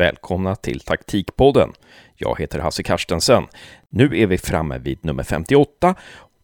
välkomna till Taktikpodden. Jag heter Hasse Karstensen. Nu är vi framme vid nummer 58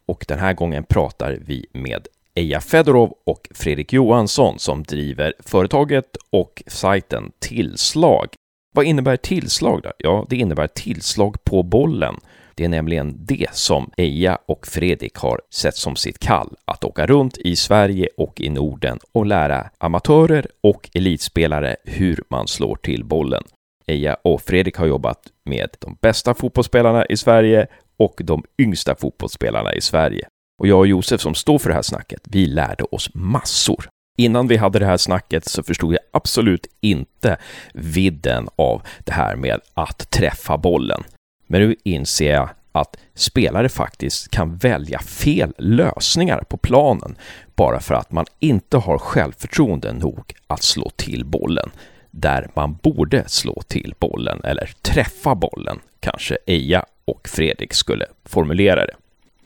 och den här gången pratar vi med Eja Fedorov och Fredrik Johansson som driver företaget och sajten Tillslag. Vad innebär tillslag då? Ja, det innebär tillslag på bollen. Det är nämligen det som Eja och Fredrik har sett som sitt kall, att åka runt i Sverige och i Norden och lära amatörer och elitspelare hur man slår till bollen. Eja och Fredrik har jobbat med de bästa fotbollsspelarna i Sverige och de yngsta fotbollsspelarna i Sverige. Och jag och Josef som står för det här snacket, vi lärde oss massor. Innan vi hade det här snacket så förstod jag absolut inte vidden av det här med att träffa bollen. Men nu inser jag att spelare faktiskt kan välja fel lösningar på planen bara för att man inte har självförtroende nog att slå till bollen där man borde slå till bollen eller träffa bollen, kanske Eja och Fredrik skulle formulera det.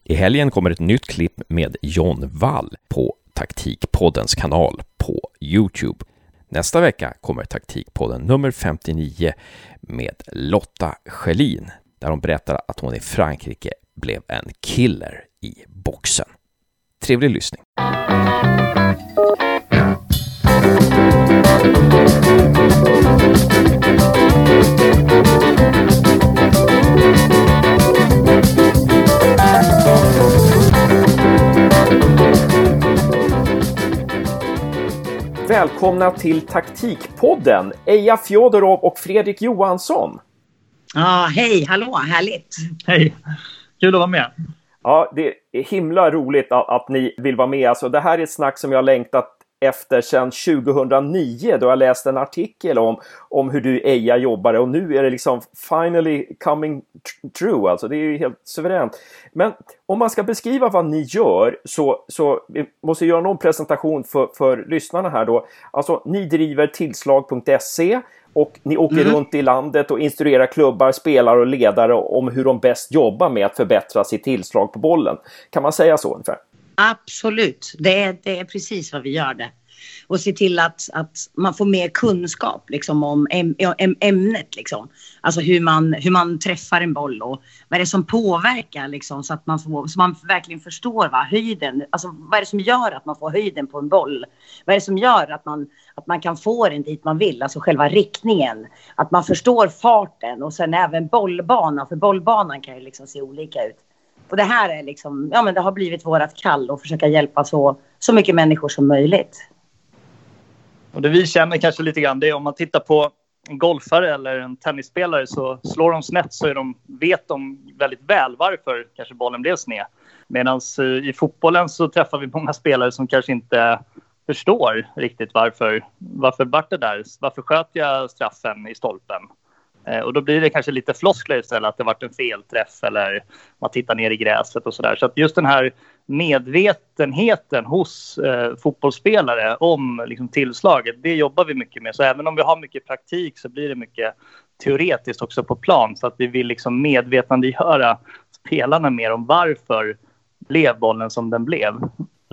I helgen kommer ett nytt klipp med John Wall på Taktikpoddens kanal på Youtube. Nästa vecka kommer Taktikpodden nummer 59 med Lotta Schelin där hon berättar att hon i Frankrike blev en killer i boxen. Trevlig lyssning! Välkomna till Taktikpodden, Eja Fjodorov och Fredrik Johansson. Ja, hej, hallå, härligt. Hej, kul att vara med. Ja, det är himla roligt att, att ni vill vara med. Alltså, det här är ett snack som jag har längtat efter sedan 2009 då jag läste en artikel om, om hur du Eja jobbade och nu är det liksom finally coming true. Alltså det är ju helt suveränt. Men om man ska beskriva vad ni gör så, så vi måste göra någon presentation för, för lyssnarna här då. Alltså ni driver tillslag.se och ni åker mm. runt i landet och instruerar klubbar, spelare och ledare om hur de bäst jobbar med att förbättra sitt tillslag på bollen. Kan man säga så ungefär? Absolut, det är, det är precis vad vi gör det. Och se till att, att man får mer kunskap liksom, om äm, äm, ämnet. Liksom. Alltså hur man, hur man träffar en boll och vad är det som påverkar liksom, så att man, får, så man verkligen förstår va, höjden. Alltså, vad är det som gör att man får höjden på en boll? Vad är det som gör att man, att man kan få den dit man vill? Alltså själva riktningen. Att man förstår farten och sen även bollbanan. För bollbanan kan ju liksom se olika ut. Och det här är liksom, ja men det har blivit vårat kall att försöka hjälpa så, så mycket människor som möjligt. Och det vi känner kanske lite grann det är om man tittar på en golfare eller en tennisspelare så slår de snett så är de, vet de väldigt väl varför kanske bollen blev sned. Medan eh, i fotbollen så träffar vi många spelare som kanske inte förstår riktigt varför, varför vart det där? Varför sköt jag straffen i stolpen? Eh, och då blir det kanske lite floskler istället, att det varit en felträff eller man tittar ner i gräset och sådär. Så att just den här medvetenheten hos eh, fotbollsspelare om liksom, tillslaget, det jobbar vi mycket med. Så även om vi har mycket praktik så blir det mycket teoretiskt också på plan. Så att vi vill liksom medvetandegöra spelarna mer om varför blev bollen som den blev.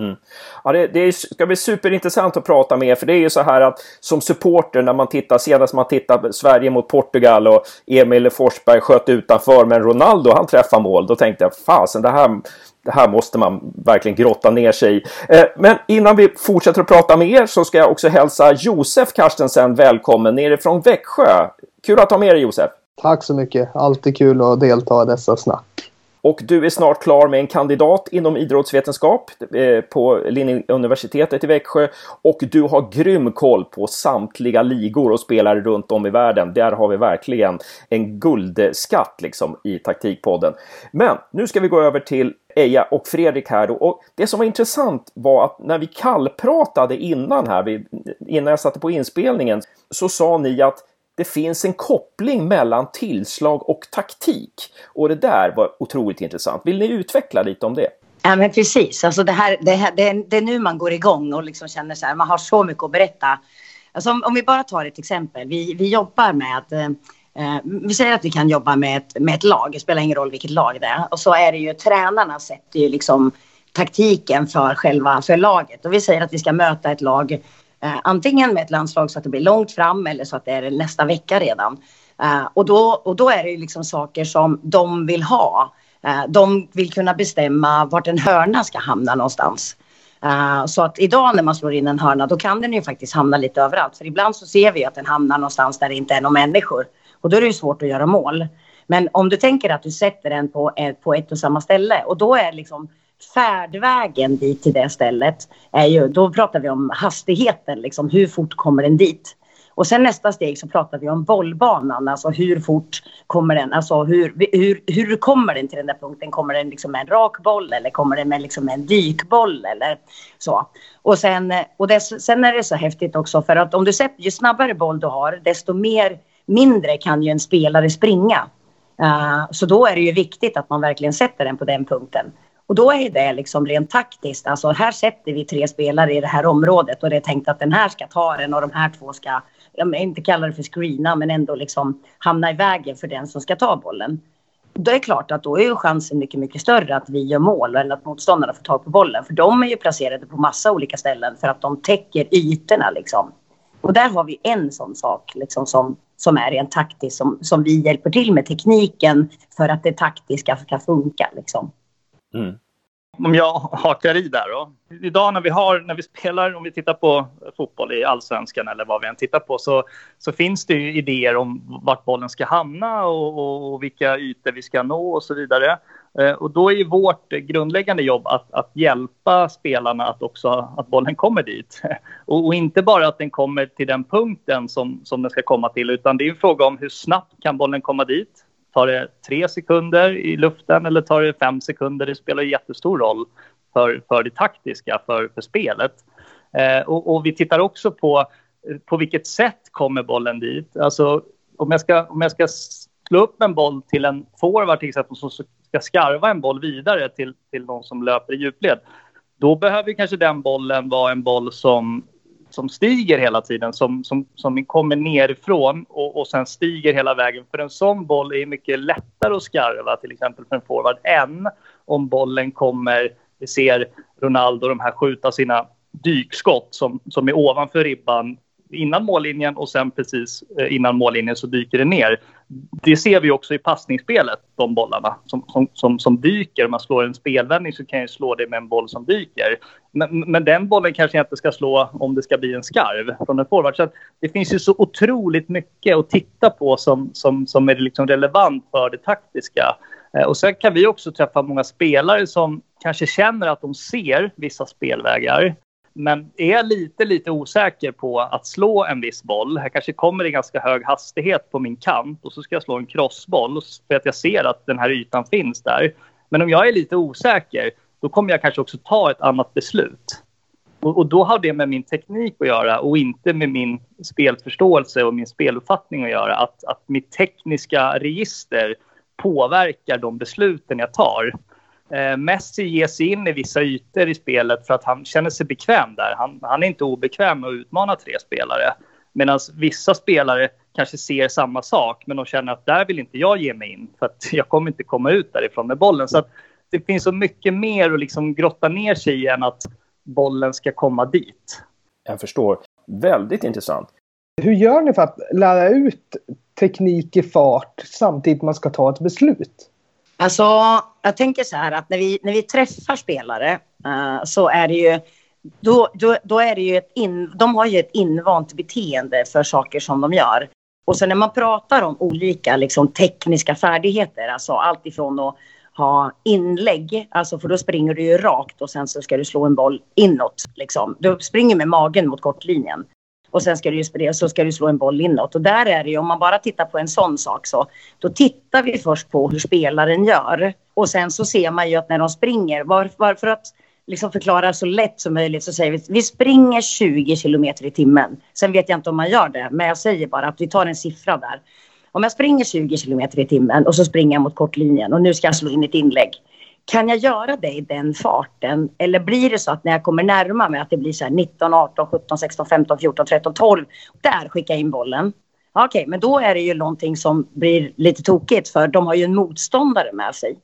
Mm. Ja, det, det ska bli superintressant att prata med er, för det är ju så här att som supporter när man tittar, senast man tittar Sverige mot Portugal och Emil Forsberg sköt utanför, men Ronaldo han träffar mål. Då tänkte jag, fasen det här, det här måste man verkligen grotta ner sig i. Eh, men innan vi fortsätter att prata med er så ska jag också hälsa Josef Karstensen välkommen nerifrån Växjö. Kul att ha med dig Josef! Tack så mycket! Alltid kul att delta i dessa snack. Och du är snart klar med en kandidat inom idrottsvetenskap eh, på Linnéuniversitetet i Växjö. Och du har grym koll på samtliga ligor och spelare runt om i världen. Där har vi verkligen en guldskatt liksom i taktikpodden. Men nu ska vi gå över till Eja och Fredrik här då. Och det som var intressant var att när vi kallpratade innan här, innan jag satte på inspelningen, så sa ni att det finns en koppling mellan tillslag och taktik. Och det där var otroligt intressant. Vill ni utveckla lite om det? Ja men precis, alltså det, här, det, här, det, är, det är nu man går igång och liksom känner så här, man har så mycket att berätta. Alltså om, om vi bara tar ett exempel, vi, vi jobbar med att eh, eh, vi säger att vi kan jobba med ett, med ett lag, det spelar ingen roll vilket lag det är. Och så är det ju tränarna sätter ju liksom taktiken för själva för laget. Och vi säger att vi ska möta ett lag Eh, antingen med ett landslag så att det blir långt fram eller så att det är nästa vecka redan. Eh, och, då, och då är det liksom saker som de vill ha. Eh, de vill kunna bestämma vart en hörna ska hamna någonstans. Uh, så att idag när man slår in en hörna då kan den ju faktiskt hamna lite överallt. För ibland så ser vi att den hamnar någonstans där det inte är några människor. Och då är det ju svårt att göra mål. Men om du tänker att du sätter den på, på ett och samma ställe och då är liksom färdvägen dit till det stället är ju, då pratar vi om hastigheten, liksom hur fort kommer den dit? Och sen nästa steg så pratar vi om bollbanan, alltså hur fort kommer den, alltså hur, hur, hur kommer den till den där punkten? Kommer den liksom med en rak boll eller kommer den med liksom en dykboll eller så? Och sen, och det, sen är det så häftigt också för att om du sätter, ju snabbare boll du har, desto mer, mindre kan ju en spelare springa. Uh, så då är det ju viktigt att man verkligen sätter den på den punkten. Och då är det liksom rent taktiskt. Alltså här sätter vi tre spelare i det här området och det är tänkt att den här ska ta den och de här två ska, jag inte kalla det för screena, men ändå liksom hamna i vägen för den som ska ta bollen. Då är det klart att då är ju chansen mycket, mycket större att vi gör mål än att motståndarna får tag på bollen. För de är ju placerade på massa olika ställen för att de täcker ytorna liksom. Och där har vi en sån sak liksom som, som är rent taktiskt som, som vi hjälper till med tekniken för att det taktiska ska funka liksom. Mm. Om jag hakar i där då. Idag när vi, har, när vi spelar, om vi tittar på fotboll i allsvenskan eller vad vi än tittar på, så, så finns det ju idéer om vart bollen ska hamna och, och vilka ytor vi ska nå och så vidare. Eh, och då är ju vårt grundläggande jobb att, att hjälpa spelarna att också att bollen kommer dit. Och, och, inte bara att den kommer till den punkten som, som den ska komma till, utan det är en fråga om hur snabbt kan bollen komma dit? Tar det tre sekunder i luften eller tar det fem sekunder? Det spelar jättestor roll för, för det taktiska, för, för spelet. Eh, och, och, vi tittar också på eh, på vilket sätt kommer bollen dit. Alltså, om, jag ska, om jag ska slå upp en boll till en forward till exempel som ska skarva en boll vidare till, till någon som löper i djupled. Då behöver kanske den bollen vara en boll som som stiger hela tiden, som, som, som kommer nerifrån och, och sen stiger hela vägen. För en sån boll är mycket lättare att skarva, till exempel för en forward, än om bollen kommer, vi ser Ronaldo och de här skjuta sina dykskott som, som är ovanför ribban innan mållinjen och sen precis eh, innan mållinjen så dyker det ner. Det ser vi också i passningsspelet, de bollarna som, som, som, som dyker. Om man slår en spelvändning så kan jag slå det med en boll som dyker. Men, men den bollen kanske jag inte ska slå om det ska bli en skarv från en forward. Så det finns ju så otroligt mycket att titta på som, som, som är liksom relevant för det taktiska. Eh, och sen kan vi också träffa många spelare som kanske känner att de ser vissa spelvägar men är lite, lite osäker på att slå en viss boll. Jag kanske kommer i ganska hög hastighet på min kant och så ska jag slå en crossboll för att jag ser att den här ytan finns där. Men om jag är lite osäker, då kommer jag kanske också ta ett annat beslut. Och, och då har det med min teknik att göra och inte med min spelförståelse och min speluppfattning att göra. Att, att mitt tekniska register påverkar de besluten jag tar. Eh, Messi ger sig in i vissa ytor i spelet för att han känner sig bekväm där. Han, han är inte obekväm med att utmana tre spelare. Medan vissa spelare kanske ser samma sak, men de känner att där vill inte jag ge mig in för att jag kommer inte komma ut därifrån med bollen. Så det finns så mycket mer att liksom grotta ner sig i än att bollen ska komma dit. Jag förstår. Väldigt intressant. Hur gör ni för att lära ut teknik i fart samtidigt man ska ta ett beslut? Alltså, jag tänker så här att när vi, när vi träffar spelare uh, så är det ju då, då, då är det ju ett in, de har ju ett invant beteende för saker som de gör. Och sen när man pratar om olika liksom, tekniska färdigheter, alltså allt ifrån att ha inlägg, alltså för då springer du ju rakt och sen så ska du slå en boll inåt. Liksom. Du springer med magen mot kortlinjen och sen ska du, så ska du slå en boll inåt. Och där är det ju, om man bara tittar på en sån sak så, då tittar vi först på hur spelaren gör. Och sen så ser man ju att när de springer, var, för att liksom förklara så lätt som möjligt så säger vi vi springer 20 kilometer i timmen. Sen vet jag inte om man gör det, men jag säger bara att vi tar en siffra där. Om jag springer 20 kilometer i timmen och så springer jag mot kortlinjen och nu ska jag slå in ett inlägg. Kan jag göra det i den farten? Eller blir det så att när jag kommer närma mig att det blir så här 19, 18, 17, 16, 15, 14, 13, 12. Där skickar jag in bollen. Okej, okay, men då är det ju någonting som blir lite tokigt för de har ju en motståndare med sig.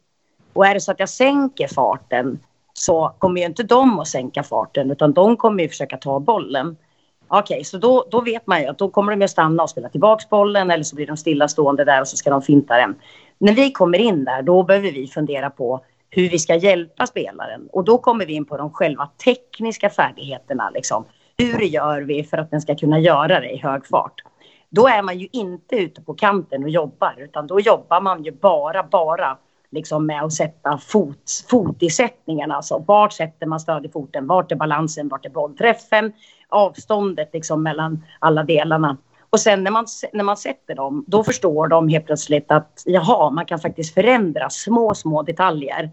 Och är det så att jag sänker farten så kommer ju inte de att sänka farten utan de kommer ju försöka ta bollen. Okej, okay, så då, då vet man ju att då kommer de att stanna och spela tillbaks bollen eller så blir de stillastående där och så ska de finta den. När vi kommer in där, då behöver vi fundera på hur vi ska hjälpa spelaren. Och då kommer vi in på de själva tekniska färdigheterna. Liksom. Hur gör vi för att den ska kunna göra det i hög fart? Då är man ju inte ute på kanten och jobbar, utan då jobbar man ju bara, bara liksom med att sätta fot, fotisättningen. Alltså vart sätter man foten? Vart är balansen? Vart är bollträffen? Avståndet liksom mellan alla delarna. Och sen när man, när man sätter dem, då förstår de helt plötsligt att jaha, man kan faktiskt förändra små, små detaljer.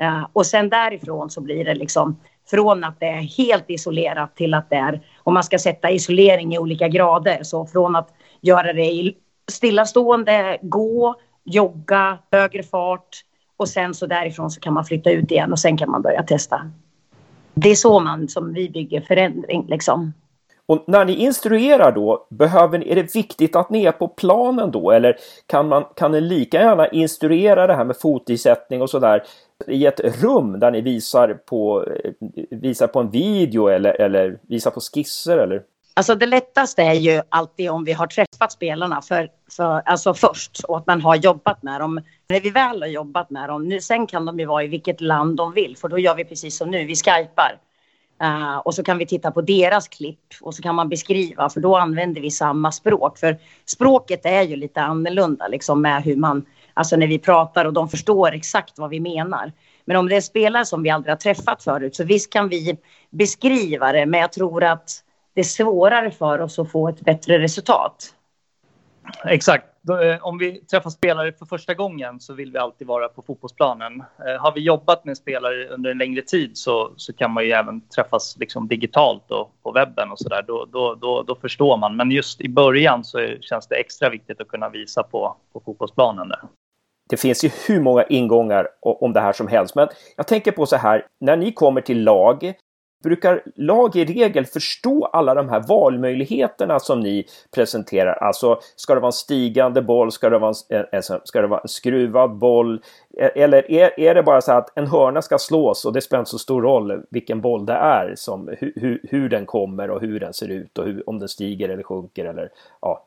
Eh, och sen därifrån så blir det liksom från att det är helt isolerat till att det är, om man ska sätta isolering i olika grader, så från att göra det i stillastående, gå, jogga, högre fart och sen så därifrån så kan man flytta ut igen och sen kan man börja testa. Det är så man som vi bygger förändring liksom. Och när ni instruerar då, behöver ni, är det viktigt att ni är på planen då eller kan, man, kan ni lika gärna instruera det här med fotisättning och sådär i ett rum där ni visar på, eh, visar på en video eller, eller visar på skisser eller? Alltså det lättaste är ju alltid om vi har träffat spelarna för, för, alltså först och att man har jobbat med dem. När vi väl har jobbat med dem, nu, sen kan de ju vara i vilket land de vill för då gör vi precis som nu, vi skypar. Uh, och så kan vi titta på deras klipp och så kan man beskriva för då använder vi samma språk. För språket är ju lite annorlunda liksom med hur man, alltså när vi pratar och de förstår exakt vad vi menar. Men om det är spelare som vi aldrig har träffat förut så visst kan vi beskriva det men jag tror att det är svårare för oss att få ett bättre resultat. Exakt. Eh, om vi träffar spelare för första gången så vill vi alltid vara på fotbollsplanen. Eh, har vi jobbat med spelare under en längre tid så, så kan man ju även träffas liksom digitalt och på webben och sådär. Då, då, då, då, förstår man. Men just i början så känns det extra viktigt att kunna visa på, på fotbollsplanen. Där. Det finns ju hur många ingångar om det här som helst. Men jag tänker på så här, när ni kommer till lag brukar lag i regel förstå alla de här valmöjligheterna som ni presenterar? Alltså, ska det vara en stigande boll? Ska det vara en, eh, eh, ska det vara en skruvad boll? E, eller är, är det bara så att en hörna ska slås och det spelar inte så stor roll vilken boll det är, som, hur, hur den kommer och hur den ser ut och hur, om den stiger eller sjunker eller ja.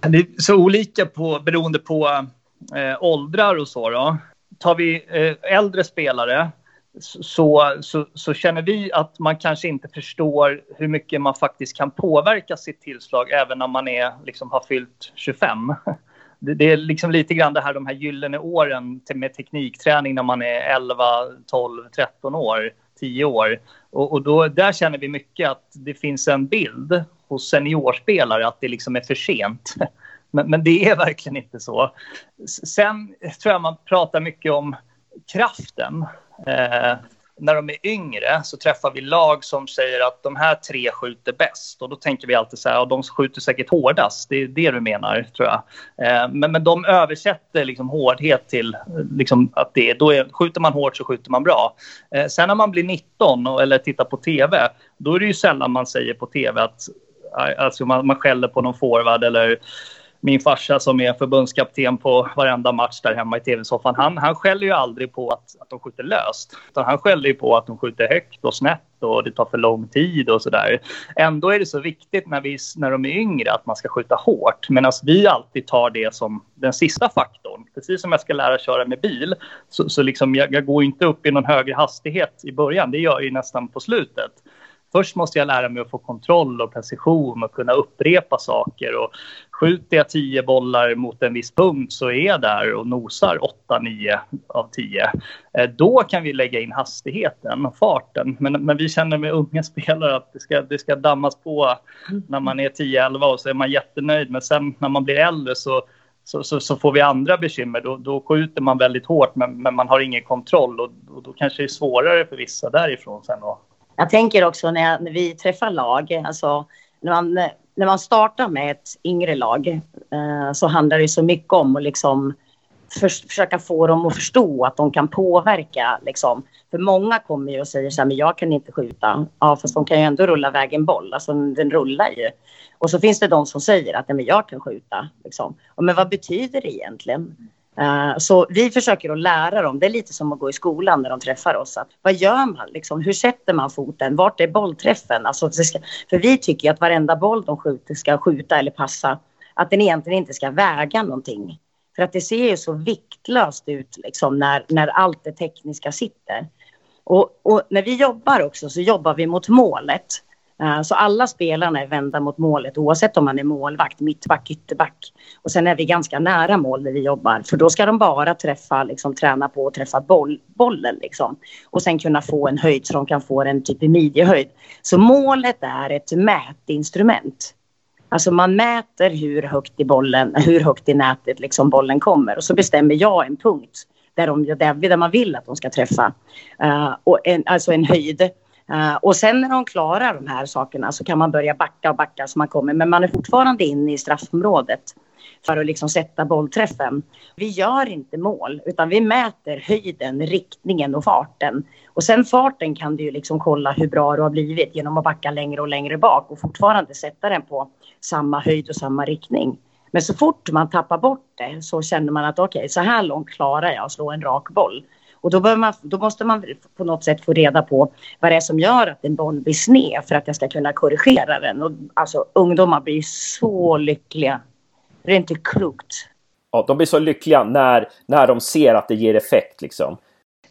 Det är så olika på, beroende på eh, åldrar och så. Då. Tar vi eh, äldre spelare så, så, så, känner vi att man kanske inte förstår hur mycket man faktiskt kan påverka sitt tillslag även när man är, liksom, har fyllt 25. Det, det är liksom lite grann det här, de här gyllene åren med teknikträning när man är 11, 12, 13 år, 10 år. Och, och då, där känner vi mycket att det finns en bild hos seniorspelare att det liksom är för sent. Men, men det är verkligen inte så. Sen tror jag man pratar mycket om kraften. Eh, när de är yngre så träffar vi lag som säger att de här tre skjuter bäst. Och då tänker vi alltid så här, ja, de skjuter säkert hårdast. Det är det du menar, tror jag. Eh, men, men de översätter liksom hårdhet till liksom att det, då är, skjuter man hårt så skjuter man bra. Eh, sen när man blir 19 och, eller tittar på tv, då är det ju sällan man säger på tv att eh, alltså man, man skäller på någon forward eller min farsa som är förbundskapten på varenda match där hemma i tv-soffan, han, han skäller ju aldrig på att, att de skjuter löst. Utan han skäller ju på att de skjuter högt och snett och det tar för lång tid och sådär. Ändå är det så viktigt när, vi, när de är yngre att man ska skjuta hårt. Medan vi alltid tar det som den sista faktorn. Precis som jag ska lära köra med bil så, så liksom jag, jag går inte upp i någon högre hastighet i början. Det gör jag ju nästan på slutet först måste jag lära mig att få kontroll och precision och kunna upprepa saker. Och skjuter jag tio bollar mot en viss punkt så är jag där och nosar 8-9 av 10. Eh, då kan vi lägga in hastigheten och farten. Men, men vi känner med unga spelare att det ska, det ska dammas på när man är 10-11 och så är man jättenöjd. Men sen när man blir äldre så så, så, så, får vi andra bekymmer. Då, då skjuter man väldigt hårt men, men man har ingen kontroll och, och, då kanske det är svårare för vissa därifrån sen att jag tänker också när, jag, när vi träffar lag, alltså när man, när man startar med ett yngre lag eh, så handlar det så mycket om att liksom för, försöka få dem att förstå att de kan påverka. Liksom. För många kommer ju och säger så här, men jag kan inte skjuta. Ja, fast de kan ju ändå rulla iväg en boll. Alltså den rullar ju. Och så finns det de som säger att men jag kan skjuta. Liksom. Men vad betyder det egentligen? Uh, så vi försöker att lära dem, det är lite som att gå i skolan när de träffar oss. Att, vad gör man? Liksom? Hur sätter man foten? Vart är bollträffen? Alltså, för vi tycker att varenda boll de skjuter ska skjuta eller passa, att den egentligen inte ska väga någonting. För att det ser ju så viktlöst ut liksom, när, när allt det tekniska sitter. Och, och, när vi jobbar också så jobbar vi mot målet. Eh, så alla spelarna är vända mot målet oavsett om man är målvakt, mittback, ytterback. Och sen är vi ganska nära mål när vi jobbar för då ska de bara träffa, liksom träna på att träffa boll, bollen liksom. Och sen kunna få en höjd så de kan få en typ i midjehöjd. Så målet är ett mätinstrument. Alltså man mäter hur högt i bollen, hur högt i nätet liksom bollen kommer och så bestämmer jag en punkt där, de, där man vill att de ska träffa. Uh, och en, alltså en höjd. Uh, och sen när de klarar de här sakerna så kan man börja backa och backa så man kommer. Men man är fortfarande inne i straffområdet för att liksom sätta bollträffen. Vi gör inte mål utan vi mäter höjden, riktningen och farten. Och sen farten kan du ju liksom kolla hur bra du har blivit genom att backa längre och längre bak och fortfarande sätta den på samma höjd och samma riktning. Men så fort man tappar bort det så känner man att okej, okay, så här långt klarar jag att slå en rak boll. Och då, man, då, måste man på något sätt få reda på vad det är som gör att en boll blir sned för att jag ska kunna korrigera den. Och, alltså, ungdomar blir så lyckliga. Det är inte klokt. Ja, de blir så lyckliga när, när de ser att det ger effekt. Liksom.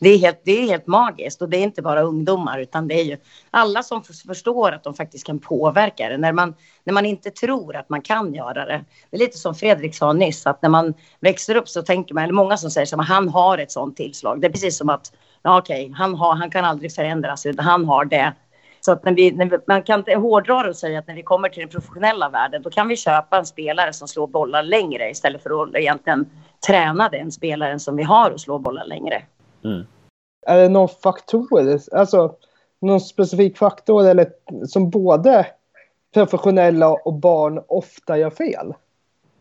Det är, helt, det är helt magiskt och det är inte bara ungdomar utan det är ju alla som förstår att de faktiskt kan påverka det. När man, när man inte tror att man kan göra det. Det är lite som Fredrik sa nyss att när man växer upp så tänker man, eller många som säger att han har ett sånt tillslag. Det är precis som att ja, okej, han, har. han kan aldrig förändras utan han har det. Så att när vi, när vi, man kan inte hårdra det och säga att när vi kommer till den professionella världen då kan vi köpa en spelare som slår bollar längre istället för att egentligen träna den spelaren som vi har och slå bollar längre. Mm. Är det någon faktor, alltså någon specifik faktor eller som både professionella och barn ofta gör fel?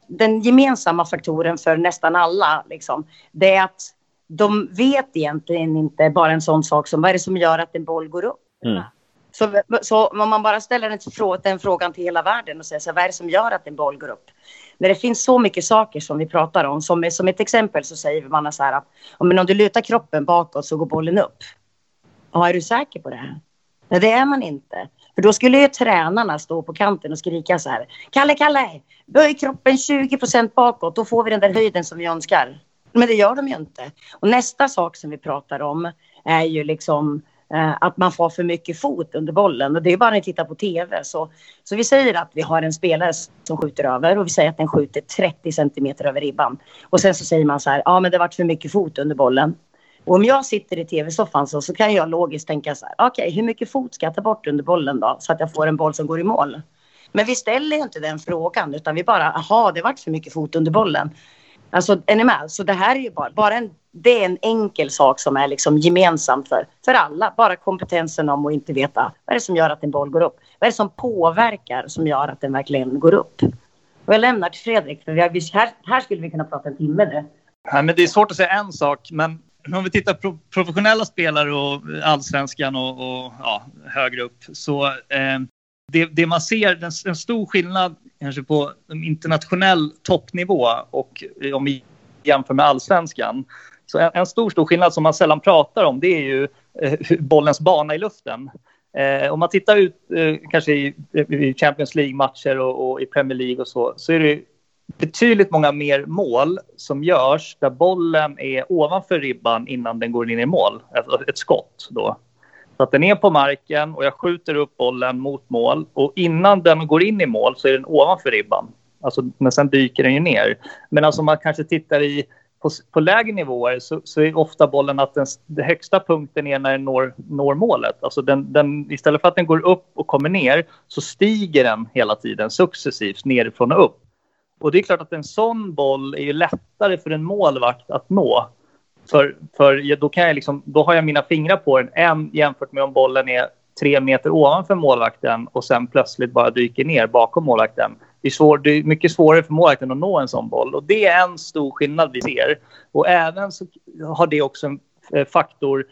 Den gemensamma faktoren för nästan alla, liksom, det är att de vet egentligen inte bara en sån sak som vad är det som gör att en boll går upp. Mm. Så, så om man bara ställer den, den frågan till hela världen och säger så vad är det som gör att en boll går upp? När det finns så mycket saker som vi pratar om, som, som ett exempel så säger man så här att om du lutar kroppen bakåt så går bollen upp. Ja, är du säker på det? Nej, det är man inte. För då skulle ju tränarna stå på kanten och skrika så här. Kalle, Kalle, böj kroppen 20 procent bakåt, då får vi den där höjden som vi önskar. Men det gör de ju inte. Och nästa sak som vi pratar om är ju liksom Eh, att man får för mycket fot under bollen. Och det är bara när vi tittar på tv. Så, så vi säger att vi har en spelare som skjuter över och vi säger att den skjuter 30 centimeter över ribban. Och sen så säger man så här, ja men det varit för mycket fot under bollen. Och om jag sitter i tv-soffan så, så kan jag logiskt tänka så här, okej okay, hur mycket fot ska jag ta bort under bollen då? Så att jag får en boll som går i mål. Men vi ställer ju inte den frågan utan vi bara, aha det varit för mycket fot under bollen. Alltså, är ni med? Så det här är ju bara, bara en, det är en enkel sak som är liksom gemensam för, för alla. Bara kompetensen om att inte veta vad är det som gör att en boll går upp. Vad är det som påverkar som gör att den verkligen går upp? Och jag lämnar till Fredrik, för har, här, här skulle vi kunna prata en timme nu. Ja, men det är svårt att säga en sak, men om vi tittar på professionella spelare och allsvenskan och, och ja, högre upp så eh, det, det, man ser, en, en stor skillnad kanske på internationell toppnivå och om vi jämför med allsvenskan. Så en, en, stor, stor skillnad som man sällan pratar om det är ju eh, bollens bana i luften. Eh, om man tittar ut eh, kanske i, i Champions League-matcher och, och, i Premier League och så, så är det betydligt många mer mål som görs där bollen är ovanför ribban innan den går in i mål. Ett, ett skott då. Så att den är på marken och jag skjuter upp bollen mot mål och innan den går in i mål så är den ovanför ribban. Alltså, men sen dyker den ju ner. Men alltså man kanske tittar i på, på lägre nivåer så, så är ofta bollen att den, den högsta punkten är när den når, når målet. Alltså den, den, istället för att den går upp och kommer ner så stiger den hela tiden successivt nerifrån och upp. Och det är klart att en sån boll är ju lättare för en målvakt att nå för, för då, kan jag liksom, då har jag mina fingrar på den en jämfört med om bollen är tre meter ovanför målvakten och sen plötsligt bara dyker ner bakom målvakten. Det är, svår, det är mycket svårare för målvakten att nå en sån boll och det är en stor skillnad vi ser. Och även så har det också en eh, faktor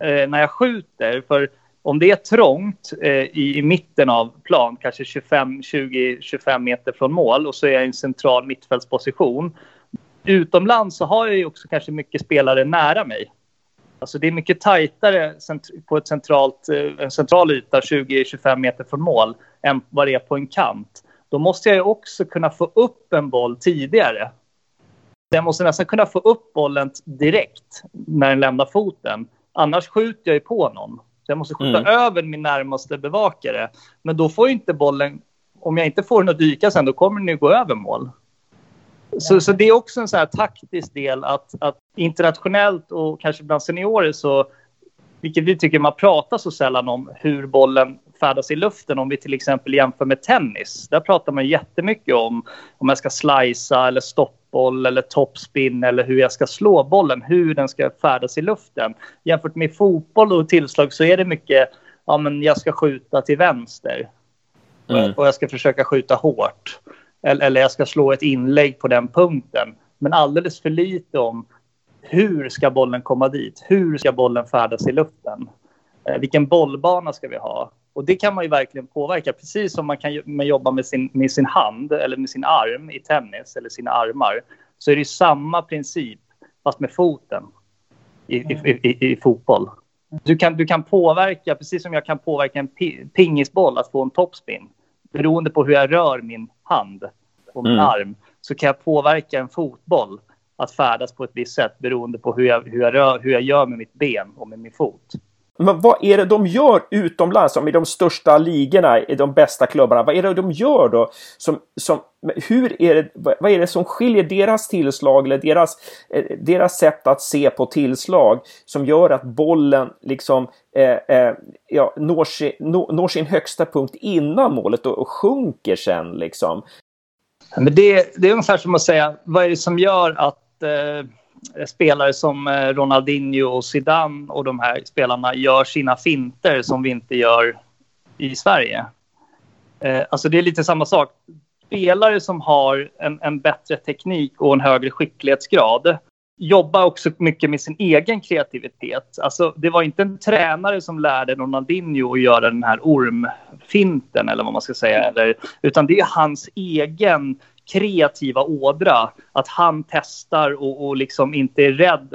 eh, när jag skjuter. För om det är trångt eh, i, i, mitten av plan, kanske 25, 20, 25 meter från mål och så är jag i en central mittfältsposition Utomlands så har jag ju också kanske mycket spelare nära mig. Alltså det är mycket tajtare på ett centralt, eh, en central yta 20-25 meter från mål än vad det är på en kant. Då måste jag ju också kunna få upp en boll tidigare. Jag måste nästan kunna få upp bollen direkt när den lämnar foten. Annars skjuter jag ju på någon. Så jag måste skjuta mm. över min närmaste bevakare. Men då får inte bollen, om jag inte får den att dyka sen, då kommer den ju gå över mål. Så, så det är också en så taktisk del att, att internationellt och kanske bland seniorer så, vilket vi tycker man pratar så sällan om, hur bollen färdas i luften. Om vi till exempel jämför med tennis. Där pratar man jättemycket om om jag ska slicea eller stoppboll eller topspin eller hur jag ska slå bollen, hur den ska färdas i luften. Jämfört med fotboll och tillslag så är det mycket, ja men jag ska skjuta till vänster. Mm. Och jag ska försöka skjuta hårt eller, eller jag ska slå ett inlägg på den punkten. Men alldeles för lite om hur ska bollen komma dit? Hur ska bollen färdas i luften? Eh, vilken bollbana ska vi ha? Och det kan man ju verkligen påverka, precis som man kan jobba med sin, med sin hand eller med sin arm i tennis eller sina armar. Så är det samma princip, fast med foten i, i, i, i, fotboll. Du kan, du kan påverka, precis som jag kan påverka en pingisboll att få en topspin beroende på hur jag rör min hand och min mm. arm så kan jag påverka en fotboll att färdas på ett visst sätt beroende på hur jag, hur jag, rör, hur jag gör med mitt ben och med min fot. Men vad är det de gör utomlands, som i de största ligorna, i de bästa klubbarna? Vad är det de gör då? Som, som, hur är det, vad är det som skiljer deras tillslag eller deras, eh, deras sätt att se på tillslag som gör att bollen liksom eh, eh, ja, når, sin, når, når, sin högsta punkt innan målet och, och sjunker sen liksom? Men det, det är ungefär som att säga, vad är det som gör att eh Eh, spelare som eh, Ronaldinho och Zidane och de här spelarna gör sina finter som vi inte gör i Sverige. Eh, alltså det är lite samma sak. Spelare som har en, en bättre teknik och en högre skicklighetsgrad jobbar också mycket med sin egen kreativitet. Alltså, det var inte en tränare som lärde Ronaldinho att göra den här ormfinten eller vad man ska säga. Eller, utan det är hans egen kreativa ådra. Att han testar och, och liksom inte är rädd.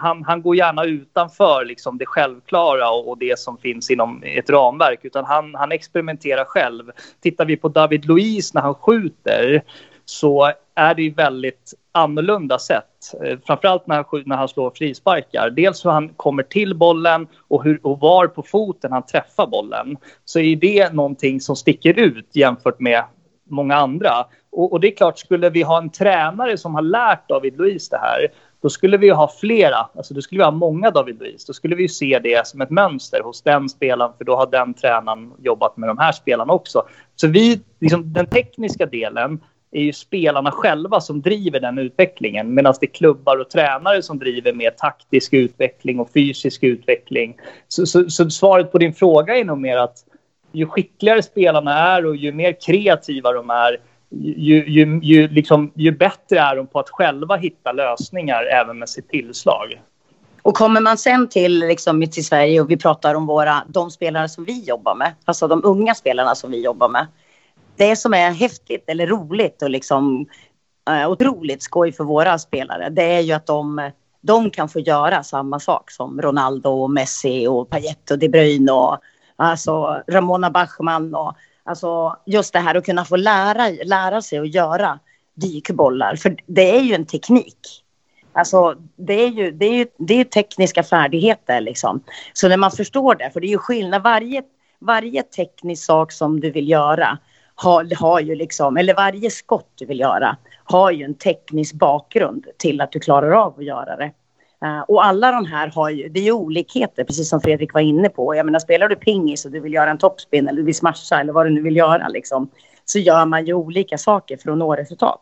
Han, han går gärna utanför liksom det självklara och, och, det som finns inom ett ramverk. Utan han, han experimenterar själv. Tittar vi på David Luiz när han skjuter så är det ju väldigt annorlunda sätt. Eh, framförallt när han, när han slår frisparkar. Dels hur han kommer till bollen och, hur, och var på foten han träffar bollen. Så är det någonting som sticker ut jämfört med många andra. Och, och, det är klart, skulle vi ha en tränare som har lärt David Luiz det här, då skulle vi ha flera, alltså då skulle vi ha många David Luiz. Då skulle vi se det som ett mönster hos den spelaren, för då har den tränaren jobbat med de här spelarna också. Så vi, liksom, den tekniska delen är ju spelarna själva som driver den utvecklingen medan det är klubbar och tränare som driver mer taktisk utveckling och fysisk utveckling. Så, så, så svaret på din fråga är nog mer att ju skickligare spelarna är och ju mer kreativa de är, ju, ju, ju, liksom, ju bättre är de på att själva hitta lösningar även med sitt tillslag. Och kommer man sen till, liksom, till Sverige och vi pratar om våra, de spelare som vi jobbar med, alltså de unga spelarna som vi jobbar med. Det som är häftigt eller roligt och liksom eh, otroligt skoj för våra spelare, det är ju att de, de kan få göra samma sak som Ronaldo och Messi och Payet och De Bruyne och alltså Ramona Bachmann och alltså just det här att kunna få lära, lära sig att göra dykbollar. För det är ju en teknik. Alltså det är ju, det är ju, det är tekniska färdigheter liksom. Så när man förstår det, för det är ju skillnad, varje, varje teknisk sak som du vill göra har, har ju liksom, eller varje skott du vill göra har ju en teknisk bakgrund till att du klarar av att göra det. Eh, och alla de här har ju, det är ju olikheter, precis som Fredrik var inne på. Jag menar, spelar du pingis och du vill göra en toppspin eller du vill smasha eller vad du nu vill göra, liksom, så gör man ju olika saker för att nå resultat.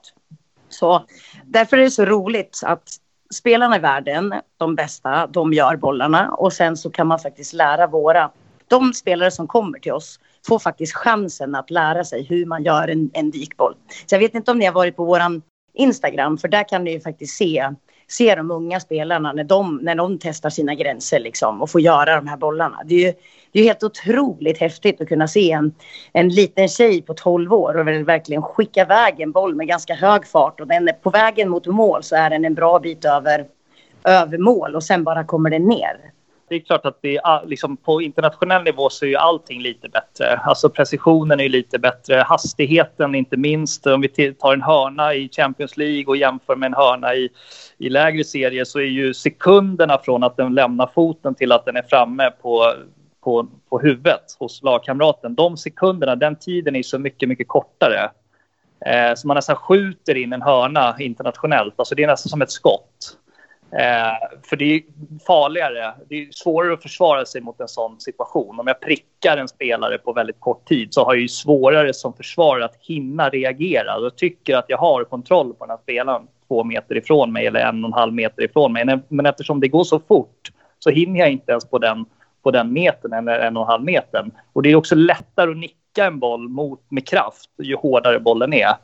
Så därför är det så roligt att spelarna i världen, de bästa, de gör bollarna och sen så kan man faktiskt lära våra, de spelare som kommer till oss, får faktiskt chansen att lära sig hur man gör en, en dykboll. Så jag vet inte om ni har varit på våran Instagram, för där kan ni ju faktiskt se se de unga spelarna när de, när de testar sina gränser liksom, och får göra de här bollarna. Det är, ju, det är helt otroligt häftigt att kunna se en, en liten tjej på 12 år och verkligen skicka iväg en boll med ganska hög fart och den är på vägen mot mål så är den en bra bit över, över mål och sen bara kommer den ner det är klart att det är, liksom, på internationell nivå så är ju allting lite bättre. Alltså precisionen är lite bättre, hastigheten inte minst. Om vi tar en hörna i Champions League och jämför med en hörna i, i lägre serier så är ju sekunderna från att den lämnar foten till att den är framme på, på, på huvudet hos lagkamraten. De sekunderna, den tiden är så mycket, mycket kortare. Eh, så man nästan skjuter in en hörna internationellt. Alltså det är nästan som ett skott. Eh, för det är farligare. Det är svårare att försvara sig mot en sån situation. Om jag prickar en spelare på väldigt kort tid så har jag ju svårare som försvarare att hinna reagera. Då tycker att jag har kontroll på den här spelaren två meter ifrån mig eller en och en halv meter ifrån mig. Men eftersom det går så fort så hinner jag inte ens på den, på den metern eller en och en halv metern. Och det är också lättare att nicka en boll mot, med kraft ju hårdare bollen är.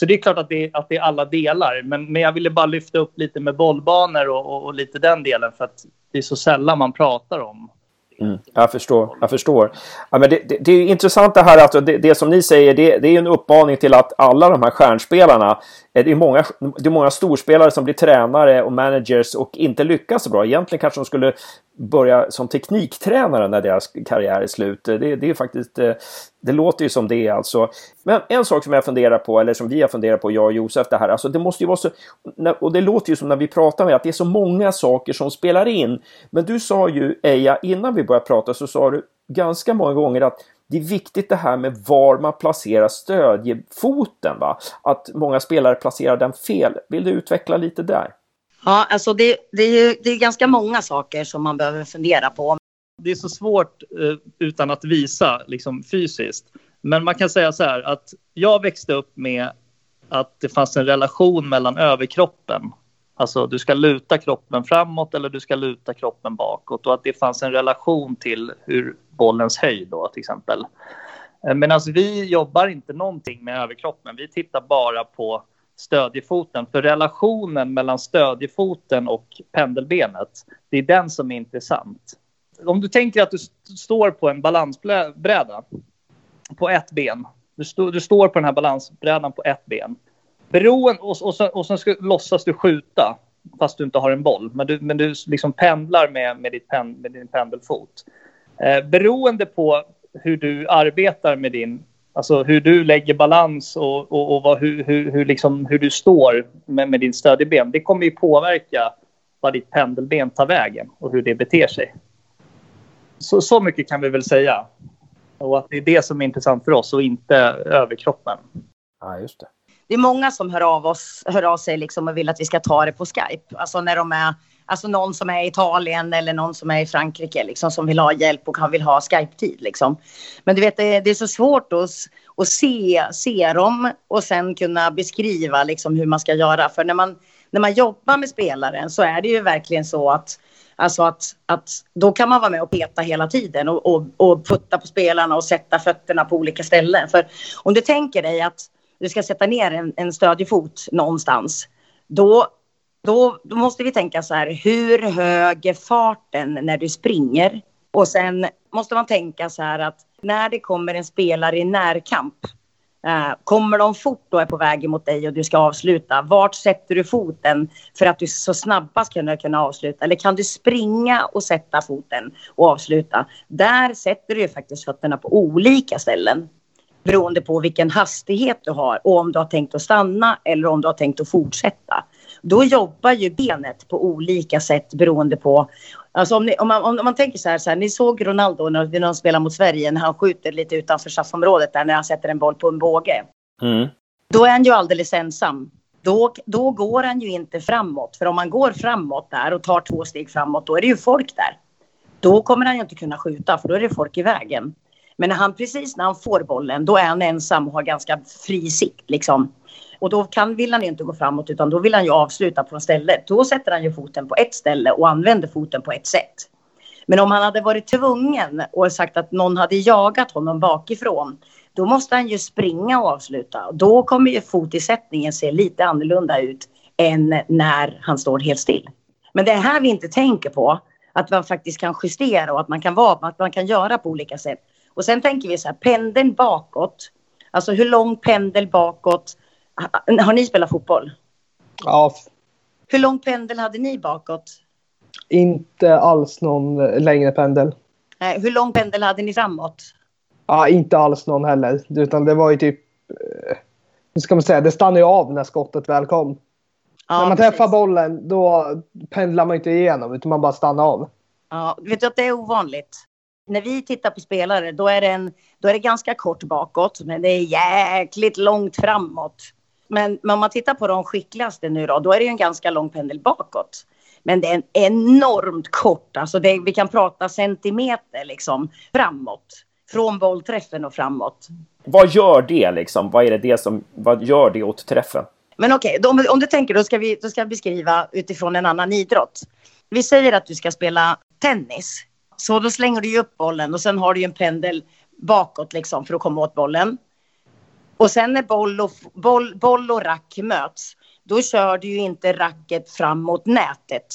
Så det är klart att det är, att det är alla delar. Men, men jag ville bara lyfta upp lite med bollbanor och, och, och lite den delen för att det är så sällan man pratar om. Mm, jag förstår. Jag förstår. Ja, men det, det, det är intressant det här att det, det som ni säger, det, det är en uppmaning till att alla de här stjärnspelarna, eh, det är, många, det är många storspelare som blir tränare och managers och inte lyckas så bra. Egentligen kanske de skulle börja som tekniktränare när deras karriär är slut. Det, det är faktiskt, eh, det låter ju som det är alltså. Men en sak som jag funderar på, eller som vi har funderat på, jag och Josef, det här, alltså det måste ju vara så, och det låter ju som när vi pratar med att det är så många saker som spelar in. Men du sa ju, Eja, innan vi började prata så sa du ganska många gånger att det är viktigt det här med var man placerar stödjefoten. Va? Att många spelare placerar den fel. Vill du utveckla lite där? Ja, alltså det, det, är, det är ganska många saker som man behöver fundera på. Det är så svårt eh, utan att visa liksom, fysiskt. Men man kan säga så här att jag växte upp med att det fanns en relation mellan överkroppen. Alltså du ska luta kroppen framåt eller du ska luta kroppen bakåt och att det fanns en relation till hur bollens höjd då till exempel. Eh, medan vi jobbar inte någonting med överkroppen. Vi tittar bara på stödjefoten. För relationen mellan stödjefoten och pendelbenet, det är den som är intressant. Om du tänker att du st står på en balansbräda på ett ben. Du, st du står på den här balansbrädan på ett ben. Beroen, och, och, och sen ska, låtsas du skjuta fast du inte har en boll. Men du, men du liksom pendlar med, med, ditt pen, med din pendelfot. Eh, beroende på hur du arbetar med din Alltså hur du lägger balans och, och, och vad, hur, hur, hur, liksom, hur du står med, med din stödjeben. Det kommer ju påverka vad ditt pendelben tar vägen och hur det beter sig. Så, så mycket kan vi väl säga. Och att det är det som är intressant för oss och inte överkroppen. Ja, just det. Det är många som hör av, oss, hör av sig liksom och vill att vi ska ta det på Skype. Alltså när de är Alltså någon som är i Italien eller någon som är i Frankrike liksom, som vill ha hjälp och vill ha Skype-tid. Liksom. Men du vet, det, det är så svårt att, att se, se dem och sen kunna beskriva liksom, hur man ska göra. För när man, när man jobbar med spelaren så är det ju verkligen så att Alltså att, att då kan man vara med och peta hela tiden och, och, och putta på spelarna och sätta fötterna på olika ställen. För om du tänker dig att du ska sätta ner en, en stödjefot någonstans, då då, då måste vi tänka så här, hur hög är farten när du springer? Och sen måste man tänka så här att när det kommer en spelare i närkamp, eh, kommer de fort och är på väg mot dig och du ska avsluta, vart sätter du foten för att du så snabbast ska kunna avsluta? Eller kan du springa och sätta foten och avsluta? Där sätter du ju faktiskt fötterna på olika ställen beroende på vilken hastighet du har och om du har tänkt att stanna eller om du har tänkt att fortsätta. Då jobbar ju benet på olika sätt beroende på Alltså om, ni, om, man, om, man tänker så här, så här, ni såg Ronaldo när, när de spelar mot Sverige när han skjuter lite utanför straffområdet där när han sätter en boll på en båge. Mm. Då är han ju alldeles ensam. Då, då går han ju inte framåt. För om man går framåt där och tar två steg framåt, då är det ju folk där. Då kommer han ju inte kunna skjuta, för då är det folk i vägen. Men när han precis när han får bollen, då är han ensam och har ganska fri sikt. Liksom. Och då kan, vill han inte gå framåt utan då vill han ju avsluta på stället. Då sätter han ju foten på ett ställe och använder foten på ett sätt. Men om han hade varit tvungen och sagt att någon hade jagat honom bakifrån, då måste han ju springa och avsluta. Då kommer ju fotisättningen se lite annorlunda ut än när han står helt still. Men det är här vi inte tänker på, att man faktiskt kan justera och att man kan, vara, att man kan göra på olika sätt. Och sen tänker vi så här, pendeln bakåt. Alltså hur lång pendel bakåt. Har ni spelat fotboll? Ja, Hur lång pendel hade ni bakåt? inte alls någon längre pendel. Nej, hur lång pendel hade ni framåt? Ja, inte alls någon heller. Utan det var ju typ... eh, Hur ska man säga? Det stannar ju av när skottet väl kom. Ja, när man precis. träffar bollen då pendlar man inte igenom utan man bara stannar av. Ja, vet du att det är ovanligt? När vi tittar på spelare då är, det en, då är det ganska kort bakåt men det är jäkligt långt framåt. Men, men om man tittar på de skickligaste nu då, då är det ju en ganska lång pendel bakåt. Men det är en enormt kort, alltså det, vi kan prata centimeter liksom framåt. Från bollträffen och framåt. Vad gör det liksom? Vad är det, det som, vad gör det åt träffen? Men okej, då- om, om du tänker då ska, vi, då ska jag beskriva utifrån en annan idrott. Vi säger att du ska spela tennis. Så då slänger du upp bollen och sen har du en pendel bakåt liksom för att komma åt bollen. Och sen när boll och, boll, boll och rack möts, då kör du ju inte racket fram mot nätet.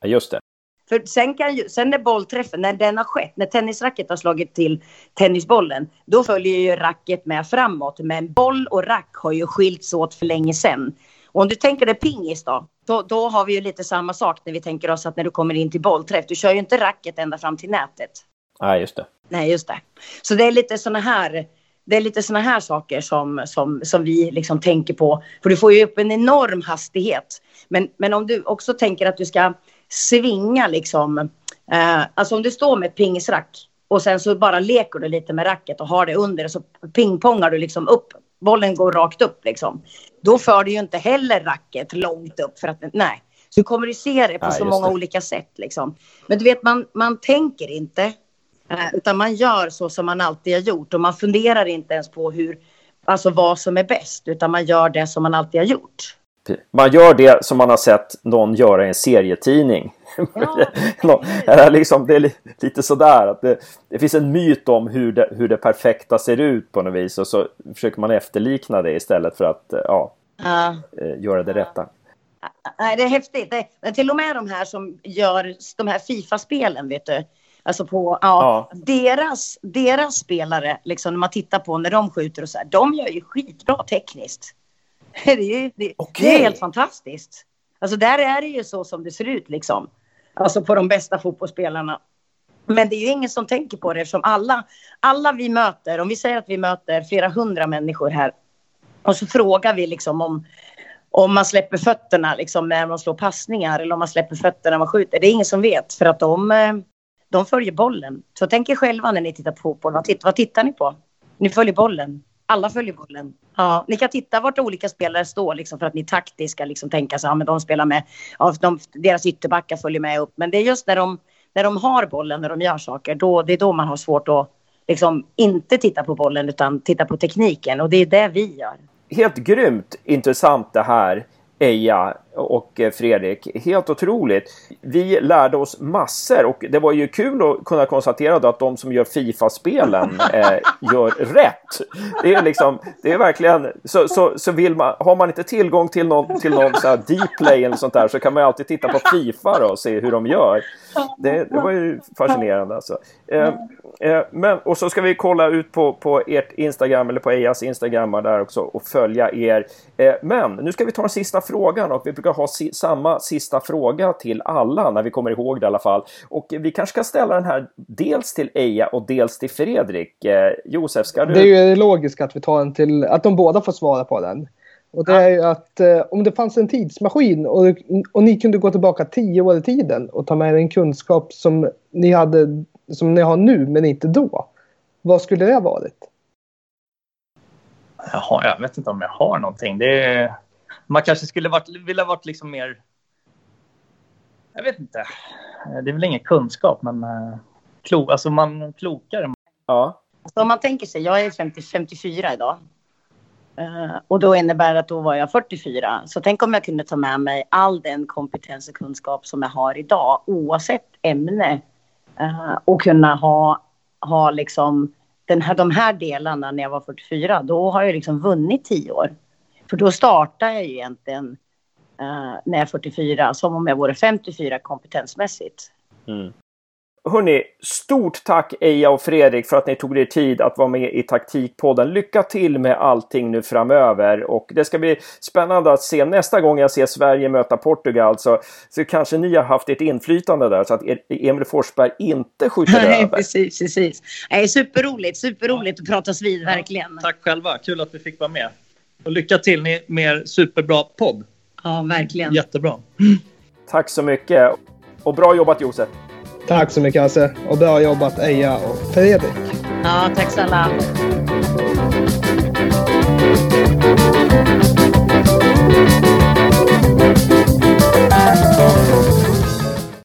Ja, just det. För sen, kan ju, sen när bollträffen, när den har skett, när tennisracket har slagit till tennisbollen, då följer ju racket med framåt. Men boll och rack har ju skilts åt för länge sedan. Och om du tänker dig pingis då, då, då har vi ju lite samma sak när vi tänker oss att när du kommer in till bollträff, du kör ju inte racket ända fram till nätet. Ja, just det. Nej, just det. Så det är lite såna här, det är lite såna här saker som, som, som vi liksom tänker på. För du får ju upp en enorm hastighet. Men, men om du också tänker att du ska svinga liksom. Eh, alltså om du står med ett pingisrack och sen så bara leker du lite med racket och har det under så pingpongar du liksom upp. Bollen går rakt upp liksom. Då för du ju inte heller racket långt upp för att nej. Så du kommer ju se det på Ja, så många det. olika sätt liksom. Men du vet man, man tänker inte Utan man gör så som man alltid har gjort och man funderar inte ens på hur, alltså vad som är bäst utan man gör det som man alltid har gjort. Man gör det som man har sett någon göra i en serietidning. Ja. Eller liksom, det är li- lite sådär att det, det finns en myt om hur det, hur det perfekta ser ut på något vis och så försöker man efterlikna det istället för att eh, ja, Ja. eh, göra det rätta. nej, det är häftigt. Det, till och med de här som gör de här Fifa-spelen, vet du. Alltså på, ja, Deras, deras spelare, liksom när man tittar på när de skjuter och så här, de gör ju skitbra tekniskt. Det är, ju, det, det Okej. är helt fantastiskt. Alltså där är det ju så som det ser ut liksom. Alltså på de bästa fotbollsspelarna. Men det är ju ingen som tänker på det eftersom alla, alla vi möter, om vi säger att vi möter flera hundra människor här och så frågar vi liksom om, om man släpper fötterna liksom när man slår passningar eller om man släpper fötterna när man skjuter. Det är ingen som vet för att de, eh, de följer bollen. Så tänk er själva när ni tittar på fotboll. Vad, titt, vad tittar ni på? Ni följer bollen. Alla följer bollen. Ja, ni kan titta vart olika spelare står liksom för att ni taktiskt ska liksom tänka så ja, men de spelar med, ja, de, deras ytterbackar följer med upp. Men det är just när de, när de har bollen, när de gör saker, då, det är då man har svårt att liksom inte titta på bollen utan titta på tekniken och det är det vi gör. Helt grymt intressant det här, Eja och eh, Fredrik. Helt otroligt. Vi lärde oss massor och det var ju kul att kunna konstatera att de som gör Fifa-spelen eh, gör rätt. Det är liksom, det är verkligen, så, så, så vill man, har man inte tillgång till någon, till någon så här deep play eller sånt där så kan man ju alltid titta på Fifa då och se hur de gör. Det, det var ju fascinerande alltså. Eh, eh, men, och så ska vi kolla ut på, på ert Instagram eller på Ejas Instagram där också och följa er. Eh, men nu ska vi ta den sista frågan och vi brukar ha si samma sista fråga till alla när vi kommer ihåg det i alla fall. Och vi kanske ska ställa den här dels till Eja och dels till Fredrik. Eh, Josef, ska du? Det är ju logiskt att vi tar en till, att de båda får svara på den. Och det är ju att eh, om det fanns en tidsmaskin och, och ni kunde gå tillbaka tio år i tiden och ta med er en kunskap som ni hade, som ni har nu men inte då. Vad skulle det ha varit? Jaha, jag vet inte om jag har någonting. Det är, man kanske skulle varit, vilja varit liksom mer... Jag vet inte. Det är väl ingen kunskap, men uh, klo, alltså man klokare. Ja. Så om man tänker sig, jag är 50, 54 idag. Eh, och då innebär det att då var jag 44. Så tänk om jag kunde ta med mig all den kompetens och kunskap som jag har idag oavsett ämne. eh, och kunna ha, ha liksom den här, de här delarna när jag var 44. Då har jag liksom vunnit 10 år. För då startar jag ju egentligen eh, när jag är 44 som om jag vore 54 kompetensmässigt. Mm. Hörni, stort tack Eja och Fredrik för att ni tog er tid att vara med i Taktikpodden. Lycka till med allting nu framöver och det ska bli spännande att se nästa gång jag ser Sverige möta Portugal så, så kanske ni har haft ett inflytande där så att Emil Forsberg inte skjuter Nej, över. precis, precis. Nej, superroligt, superroligt att pratas vid, verkligen. Tack själva, kul att vi fick vara med. Och lycka till med er superbra podd. Ja, verkligen. Jättebra. Tack så mycket. Och bra jobbat Josef. Tack så mycket Hasse. Och bra jobbat Eja och Fredrik. Ja, tack snälla.